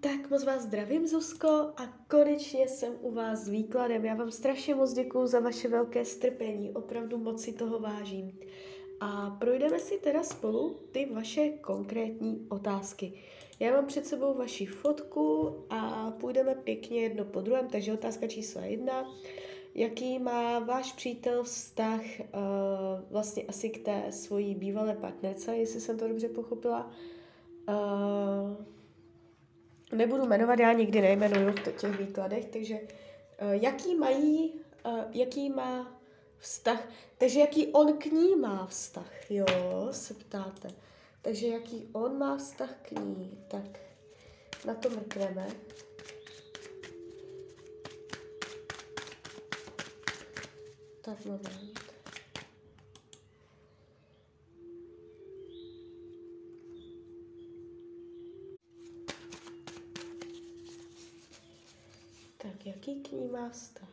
Tak moc vás zdravím, Zuzko, a konečně jsem u vás s výkladem. Já vám strašně moc děkuju za vaše velké strpení, opravdu moc si toho vážím. A projdeme si teda spolu ty vaše konkrétní otázky. Já mám před sebou vaši fotku a půjdeme pěkně jedno po druhém, takže otázka číslo jedna. Jaký má váš přítel vztah uh, vlastně asi k té svojí bývalé partnerce, jestli jsem to dobře pochopila? Uh, nebudu jmenovat, já nikdy nejmenuju v těch výkladech, takže uh, jaký mají, uh, jaký má vztah, takže jaký on k ní má vztah, jo, se ptáte. Takže jaký on má vztah k ní, tak na to mrkneme. Tak moment. Jaký k ní má vztah?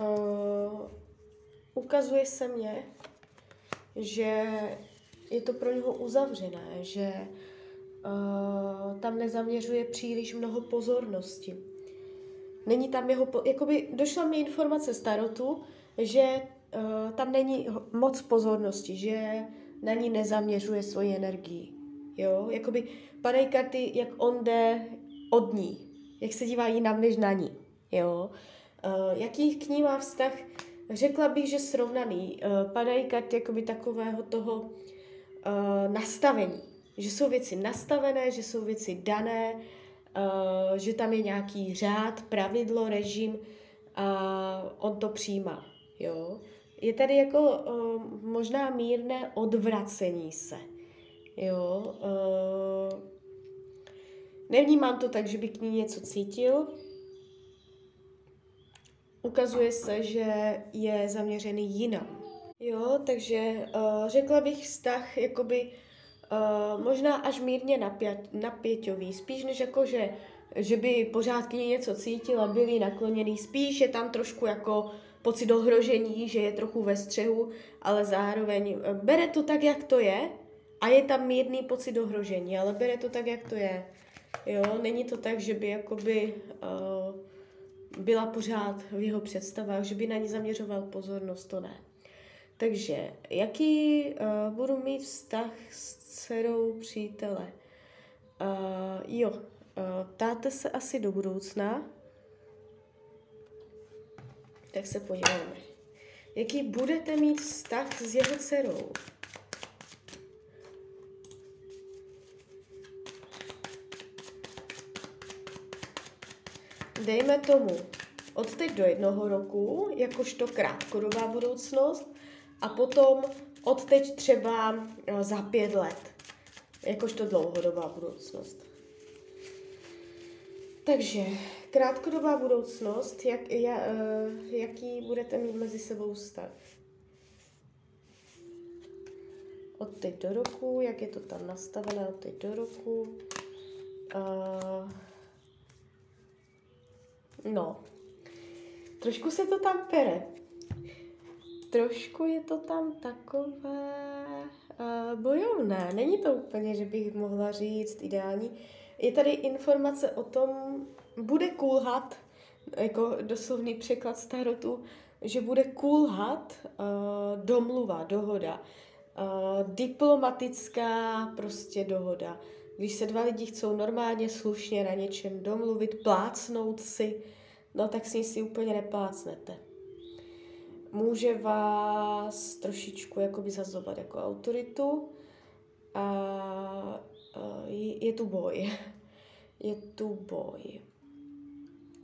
Uh, ukazuje se mně, že je to pro něho uzavřené, že uh, tam nezaměřuje příliš mnoho pozornosti. Není tam jeho, po- jakoby došla mi informace z Tarotu, že uh, tam není moc pozornosti, že na ní nezaměřuje svoji energii. Jo, jakoby padají karty, jak on jde od ní, jak se dívá jinam než na ní. Jo, uh, jaký k ní má vztah, řekla bych, že srovnaný. Uh, padají karty jakoby takového toho uh, nastavení, že jsou věci nastavené, že jsou věci dané, uh, že tam je nějaký řád, pravidlo, režim a on to přijímá. Jo? Je tady jako uh, možná mírné odvracení se. Jo? Uh, nevnímám to tak, že by k ní něco cítil. Ukazuje se, že je zaměřený jinam. Jo, takže uh, řekla bych vztah jakoby uh, možná až mírně napět, napěťový, spíš než jako, že, že by pořád k ní něco cítil a byli nakloněný, spíš je tam trošku jako pocit ohrožení, že je trochu ve střehu, ale zároveň uh, bere to tak, jak to je a je tam mírný pocit ohrožení, ale bere to tak, jak to je. Jo, není to tak, že by jakoby uh, byla pořád v jeho představách, že by na ní zaměřoval pozornost, to ne. Takže, jaký uh, budu mít vztah s dcerou přítele? Uh, jo, uh, ptáte se asi do budoucna. Tak se podíváme. Jaký budete mít vztah s jeho dcerou? Dejme tomu od teď do jednoho roku, jakožto krátkodobá budoucnost, a potom od teď třeba eh, za pět let, jakožto dlouhodobá budoucnost. Takže krátkodobá budoucnost, jak, ja, uh, jaký budete mít mezi sebou vztah? Od teď do roku, jak je to tam nastavené od teď do roku? Uh, no, trošku se to tam pere trošku je to tam takové uh, bojovné. Není to úplně, že bych mohla říct ideální. Je tady informace o tom, bude kulhat, jako doslovný překlad starotu, že bude kulhat uh, domluva, dohoda. Uh, diplomatická prostě dohoda. Když se dva lidi chcou normálně, slušně na něčem domluvit, plácnout si, no tak s ní si úplně neplácnete může vás trošičku jakoby zazovat jako autoritu a, a je, je tu boj. Je tu boj.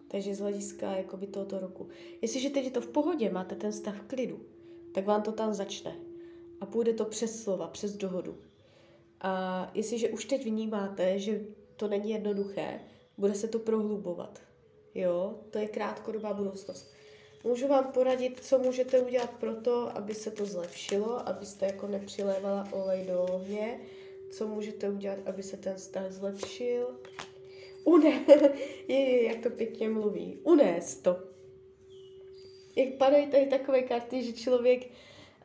Takže z hlediska jakoby tohoto roku. Jestliže teď je to v pohodě, máte ten stav klidu, tak vám to tam začne. A půjde to přes slova, přes dohodu. A jestliže už teď vnímáte, že to není jednoduché, bude se to prohlubovat. Jo, to je krátkodobá budoucnost. Můžu vám poradit, co můžete udělat pro to, aby se to zlepšilo, abyste jako nepřilévala olej do ohně. Co můžete udělat, aby se ten vztah zlepšil? Une, je, jak to pěkně mluví. Unést to. Jak padají tady takové karty, že člověk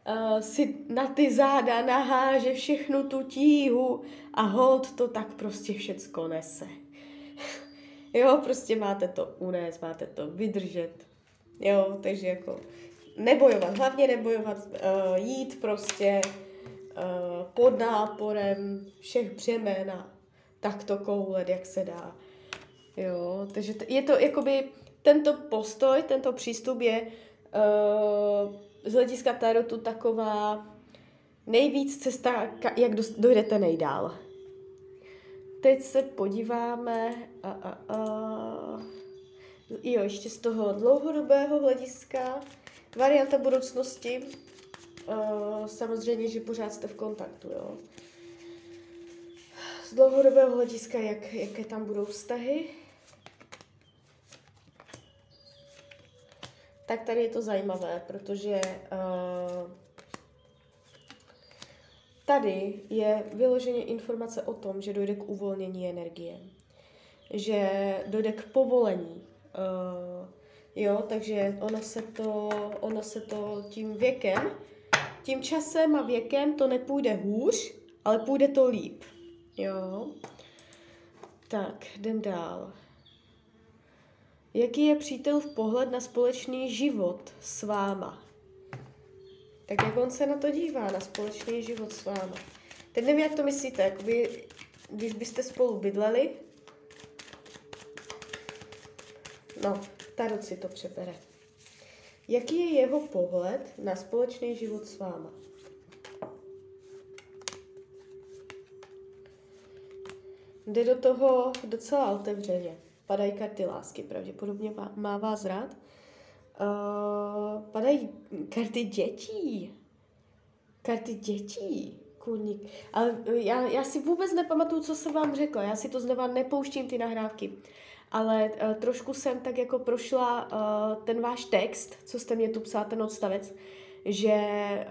uh, si na ty záda naháže všechnu tu tíhu a hold to tak prostě všecko nese. jo, prostě máte to unést, máte to vydržet. Jo, takže jako nebojovat, hlavně nebojovat, uh, jít prostě uh, pod náporem všech břemen a tak to koulet, jak se dá. Jo, takže je to jakoby, tento postoj, tento přístup je uh, z hlediska tarotu taková nejvíc cesta, jak dojdete nejdál. Teď se podíváme a, a, a, jo, ještě z toho dlouhodobého hlediska, varianta budoucnosti, uh, samozřejmě, že pořád jste v kontaktu, jo. Dlouhodobého hlediska, jak, jaké tam budou vztahy, tak tady je to zajímavé, protože uh, tady je vyloženě informace o tom, že dojde k uvolnění energie, že dojde k povolení. Uh, jo, takže ono se, to, ono se to tím věkem, tím časem a věkem to nepůjde hůř, ale půjde to líp. Jo. Tak, jdem dál. Jaký je přítel v pohled na společný život s váma? Tak jak on se na to dívá, na společný život s váma? Teď nevím, jak to myslíte, jakoby, když byste spolu bydleli, no, Tarot si to přebere. Jaký je jeho pohled na společný život s váma? Jde do toho docela otevřeně padají karty lásky, pravděpodobně má vás rád. Uh, padají karty dětí. Karty dětí. Kurník. Ale já, já si vůbec nepamatuju, co jsem vám řekla. Já si to znova nepouštím, ty nahrávky. Ale uh, trošku jsem tak jako prošla uh, ten váš text, co jste mě tu psal, ten odstavec, že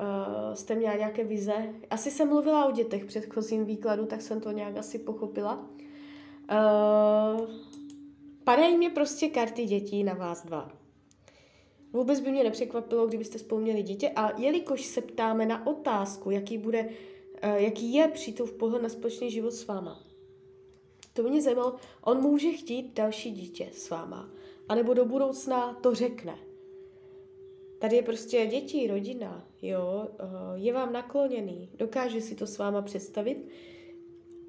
uh, jste měla nějaké vize. Asi jsem mluvila o dětech předchozím výkladu, tak jsem to nějak asi pochopila. Uh, Padají mě prostě karty dětí na vás dva. Vůbec by mě nepřekvapilo, kdybyste spolu měli dítě a jelikož se ptáme na otázku, jaký, bude, uh, jaký je v pohled na společný život s váma, to mě zajímalo, on může chtít další dítě s váma, anebo do budoucna to řekne. Tady je prostě děti, rodina, jo, uh, je vám nakloněný, dokáže si to s váma představit,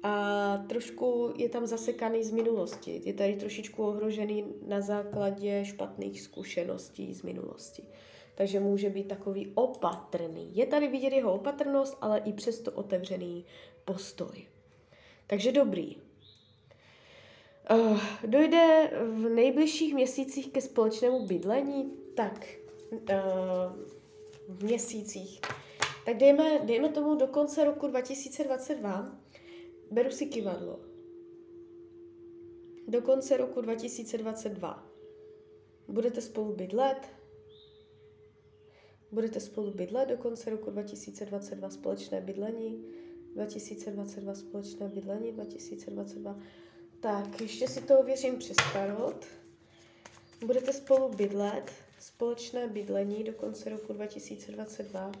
a trošku je tam zasekaný z minulosti. Je tady trošičku ohrožený na základě špatných zkušeností z minulosti. Takže může být takový opatrný. Je tady vidět jeho opatrnost, ale i přesto otevřený postoj. Takže dobrý. Uh, dojde v nejbližších měsících ke společnému bydlení? Tak, v měsících. Tak dejme, dejme tomu do konce roku 2022 Beru si kivadlo. Do konce roku 2022 budete spolu bydlet. Budete spolu bydlet do konce roku 2022 společné bydlení. 2022 společné bydlení, 2022. Tak, ještě si to ověřím přes tarot. Budete spolu bydlet, společné bydlení do konce roku 2022.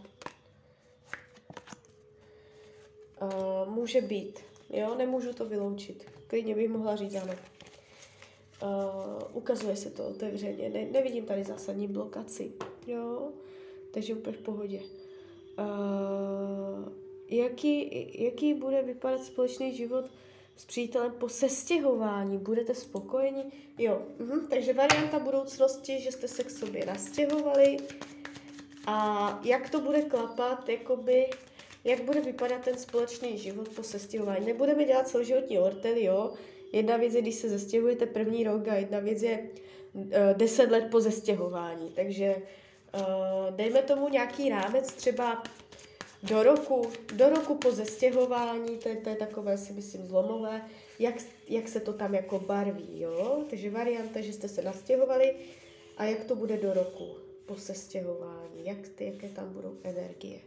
Uh, může být Jo, nemůžu to vyloučit. Klidně bych mohla říct ano. Uh, ukazuje se to otevřeně. Ne, nevidím tady zásadní blokaci. Jo, takže úplně v pohodě. Uh, jaký, jaký bude vypadat společný život s přítelem po sestěhování? Budete spokojeni? Jo, uh-huh. takže varianta budoucnosti, že jste se k sobě nastěhovali a jak to bude klapat, jakoby jak bude vypadat ten společný život po sestěhování. Nebudeme dělat celoživotní ortel, jo. Jedna věc je, když se zestěhujete první rok a jedna věc je uh, deset let po zestěhování. Takže uh, dejme tomu nějaký rámec třeba do roku, do roku po zestěhování, to je, to je takové si myslím zlomové, jak, jak se to tam jako barví, jo. Takže varianta, že jste se nastěhovali a jak to bude do roku po sestěhování, jak, jaké tam budou energie.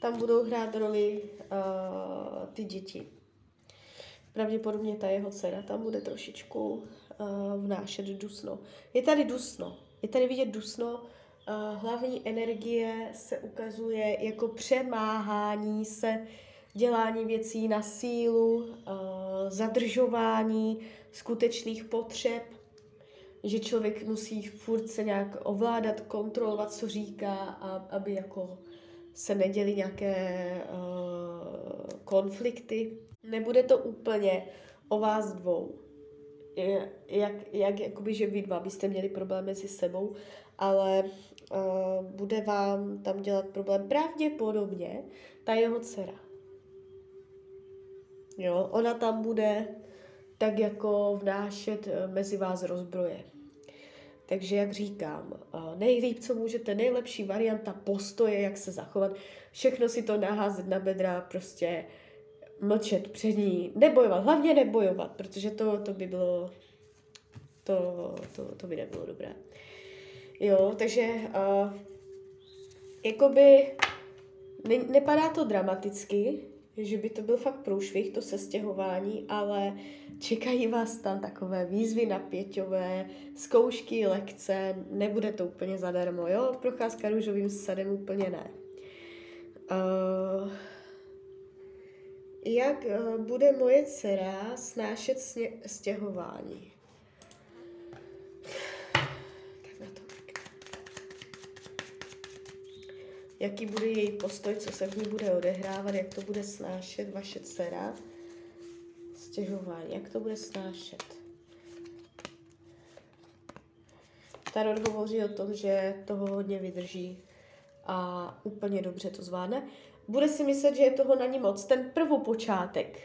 tam budou hrát roli uh, ty děti. Pravděpodobně ta jeho dcera tam bude trošičku uh, vnášet dusno. Je tady dusno, je tady vidět dusno, uh, hlavní energie se ukazuje jako přemáhání se, dělání věcí na sílu, uh, zadržování skutečných potřeb, že člověk musí furt se nějak ovládat, kontrolovat, co říká, a, aby jako se neděly nějaké konflikty. Nebude to úplně o vás dvou. Jak, jak jakoby, že vy dva byste měli problém mezi sebou, ale uh, bude vám tam dělat problém pravděpodobně ta jeho dcera. Jo, ona tam bude tak jako vnášet eh, mezi vás rozbroje. Takže jak říkám, nejlíp, co můžete, nejlepší varianta postoje, jak se zachovat, všechno si to naházet na bedra, prostě mlčet před ní, nebojovat, hlavně nebojovat, protože to, to by bylo, to, to, to by nebylo dobré. Jo, takže uh, jakoby ne, nepadá to dramaticky, že by to byl fakt průšvih, to sestěhování, ale čekají vás tam takové výzvy napěťové, zkoušky, lekce, nebude to úplně zadarmo, jo? Procházka růžovým sadem úplně ne. Uh, jak uh, bude moje dcera snášet sně- stěhování? jaký bude její postoj, co se v ní bude odehrávat, jak to bude snášet vaše dcera. Stěžování, jak to bude snášet. Tarot hovoří o tom, že toho hodně vydrží a úplně dobře to zvládne. Bude si myslet, že je toho na ní moc. Ten prvopočátek,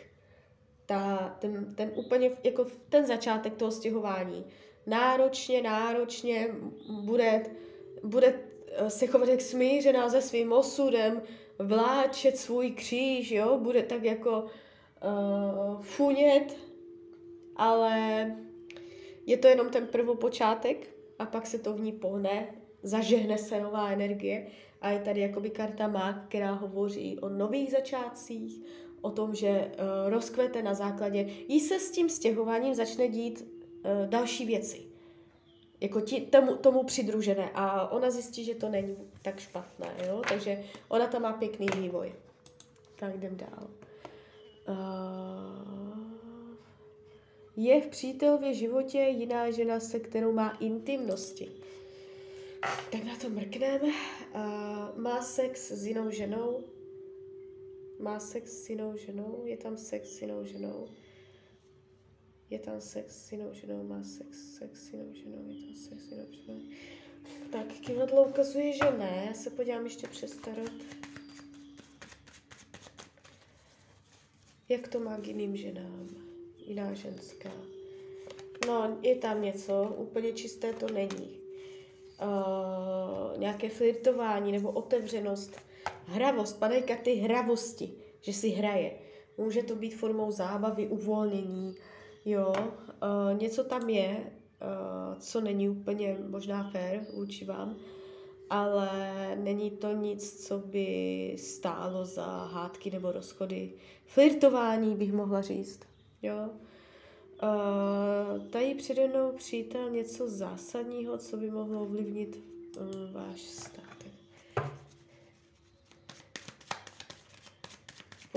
ta, ten, ten úplně jako ten začátek toho stěhování, náročně, náročně bude, bude Eh, se chovat jak smířená se svým osudem, vláčet svůj kříž, jo, bude tak jako uh, funět, ale je to jenom ten prvopočátek a pak se to v ní pohne, zažehne se nová energie a je tady jakoby karta má, která hovoří o nových začátcích, o tom, že uh, rozkvete na základě, jí se s tím stěhováním začne dít uh, další věci jako ti, tomu, tomu přidružené a ona zjistí, že to není tak špatné, jo? takže ona tam má pěkný vývoj. Tak jdem dál. Uh, je v přítelově životě jiná žena, se kterou má intimnosti. Tak na to mrkneme. Uh, má sex s jinou ženou. Má sex s jinou ženou. Je tam sex s jinou ženou je tam sex s jinou ženou, má sex, sex s jinou ženou, je tam sex s jinou ženou. Tak, kivadlo ukazuje, že ne. Já se podívám ještě přes tarot. Jak to má k jiným ženám? Jiná ženská. No, je tam něco, úplně čisté to není. Uh, nějaké flirtování nebo otevřenost, hravost, padají karty hravosti, že si hraje. Může to být formou zábavy, uvolnění, Jo, uh, něco tam je, uh, co není úplně možná fair vůči vám, ale není to nic, co by stálo za hádky nebo rozchody. Flirtování bych mohla říct, jo. Uh, tady přede mnou přítel něco zásadního, co by mohlo ovlivnit um, váš vztah.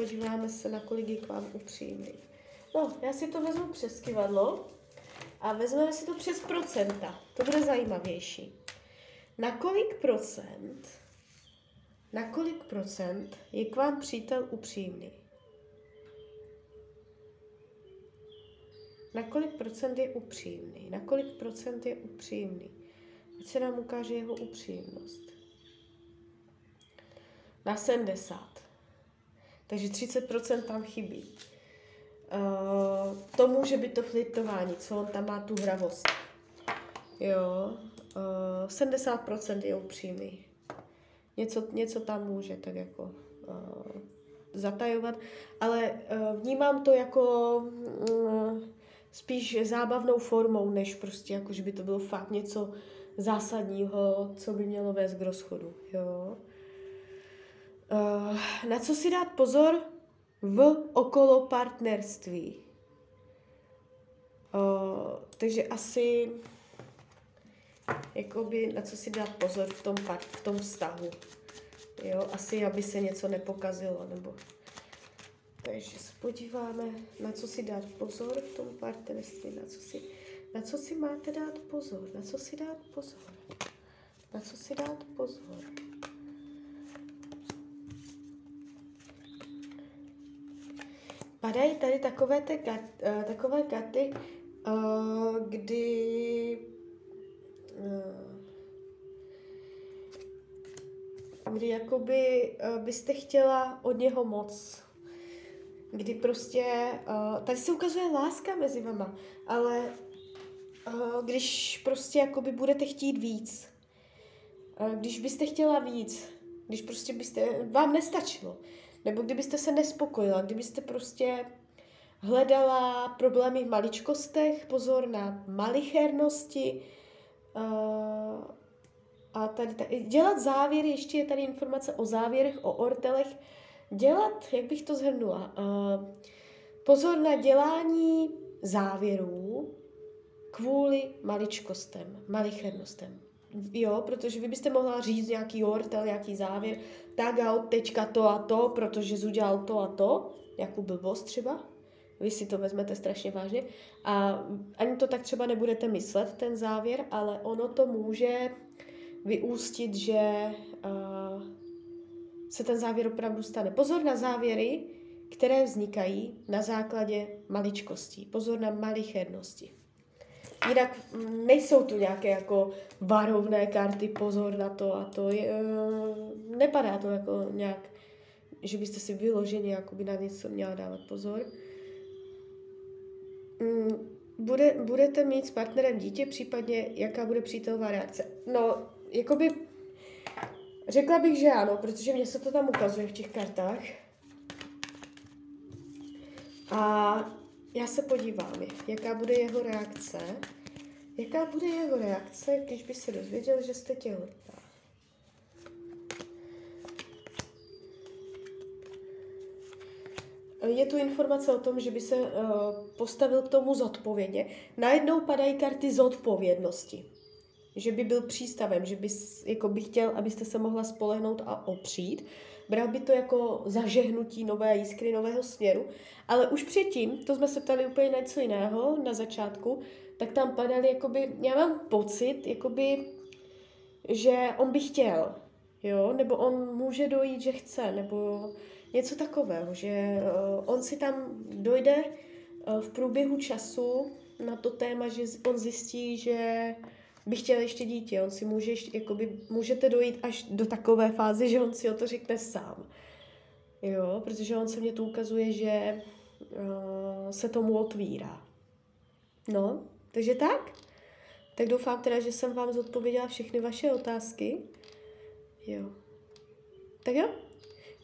Podíváme se, na kolik je k vám upřímný. No, já si to vezmu přes kivadlo a vezmeme si to přes procenta. To bude zajímavější. Na kolik procent, na kolik procent je k vám přítel upřímný? Na kolik procent je upřímný? Na kolik procent je upřímný? Ať se nám ukáže jeho upřímnost. Na 70. Takže 30% tam chybí. Uh, to může být to flirtování, co on tam má tu hravost. Jo, uh, 70% je upřímný. Něco, něco tam může tak jako uh, zatajovat, ale uh, vnímám to jako uh, spíš zábavnou formou, než prostě jako, že by to bylo fakt něco zásadního, co by mělo vést k rozchodu. Jo. Uh, na co si dát pozor? v okolo partnerství. Uh, takže asi jakoby na co si dát pozor v tom, v tom vztahu. Jo, asi aby se něco nepokazilo, nebo... Takže se podíváme, na co si dát pozor v tom partnerství, na co si, na co si máte dát pozor, na co si dát pozor, na co si dát pozor. Padají tady takové, ty, uh, takové karty, uh, kdy uh, kdy jakoby byste chtěla od něho moc. Kdy prostě, uh, tady se ukazuje láska mezi vama, ale uh, když prostě jakoby budete chtít víc, uh, když byste chtěla víc, když prostě byste, vám nestačilo, nebo kdybyste se nespokojila, kdybyste prostě hledala problémy v maličkostech, pozor na malichernosti, uh, a tady, tady, dělat závěry, ještě je tady informace o závěrech, o ortelech. Dělat, jak bych to zhrnula, uh, pozor na dělání závěrů kvůli maličkostem, malichernostem. Jo, protože vy byste mohla říct nějaký ortel, nějaký závěr, tak a od teďka to a to, protože jsi udělal to a to, jakou blbost třeba, vy si to vezmete strašně vážně a ani to tak třeba nebudete myslet, ten závěr, ale ono to může vyústit, že uh, se ten závěr opravdu stane. Pozor na závěry, které vznikají na základě maličkostí. Pozor na malichernosti. Jinak mm, nejsou tu nějaké jako varovné karty, pozor na to a to. Je, uh, nepadá to jako nějak, že byste si vyloženě jakoby na něco měla dávat pozor. Mm, bude, budete mít s partnerem dítě, případně jaká bude přítelová reakce? No, jakoby řekla bych, že ano, protože mě se to tam ukazuje v těch kartách. A já se podívám, jaká bude jeho reakce. Jaká bude jeho reakce, když by se dozvěděl, že jste těhotná? Je tu informace o tom, že by se uh, postavil k tomu zodpovědně. Najednou padají karty zodpovědnosti že by byl přístavem, že bys, jako by chtěl, abyste se mohla spolehnout a opřít. Bral by to jako zažehnutí nové jiskry, nového směru. Ale už předtím, to jsme se ptali úplně něco jiného na začátku, tak tam padaly, jakoby, já mám pocit, jakoby, že on by chtěl, jo, nebo on může dojít, že chce, nebo něco takového, že uh, on si tam dojde uh, v průběhu času na to téma, že on zjistí, že by chtěl ještě dítě, on si může, jakoby, můžete dojít až do takové fáze, že on si o to řekne sám. Jo, protože on se mě tu ukazuje, že uh, se tomu otvírá. No, takže tak. Tak doufám teda, že jsem vám zodpověděla všechny vaše otázky. Jo. Tak jo.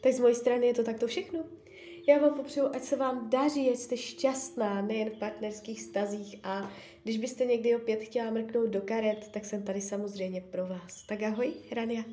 Tak z mojej strany je to takto všechno. Já vám popřeju, ať se vám daří, ať jste šťastná, nejen v partnerských stazích a když byste někdy opět chtěla mrknout do karet, tak jsem tady samozřejmě pro vás. Tak ahoj, Rania.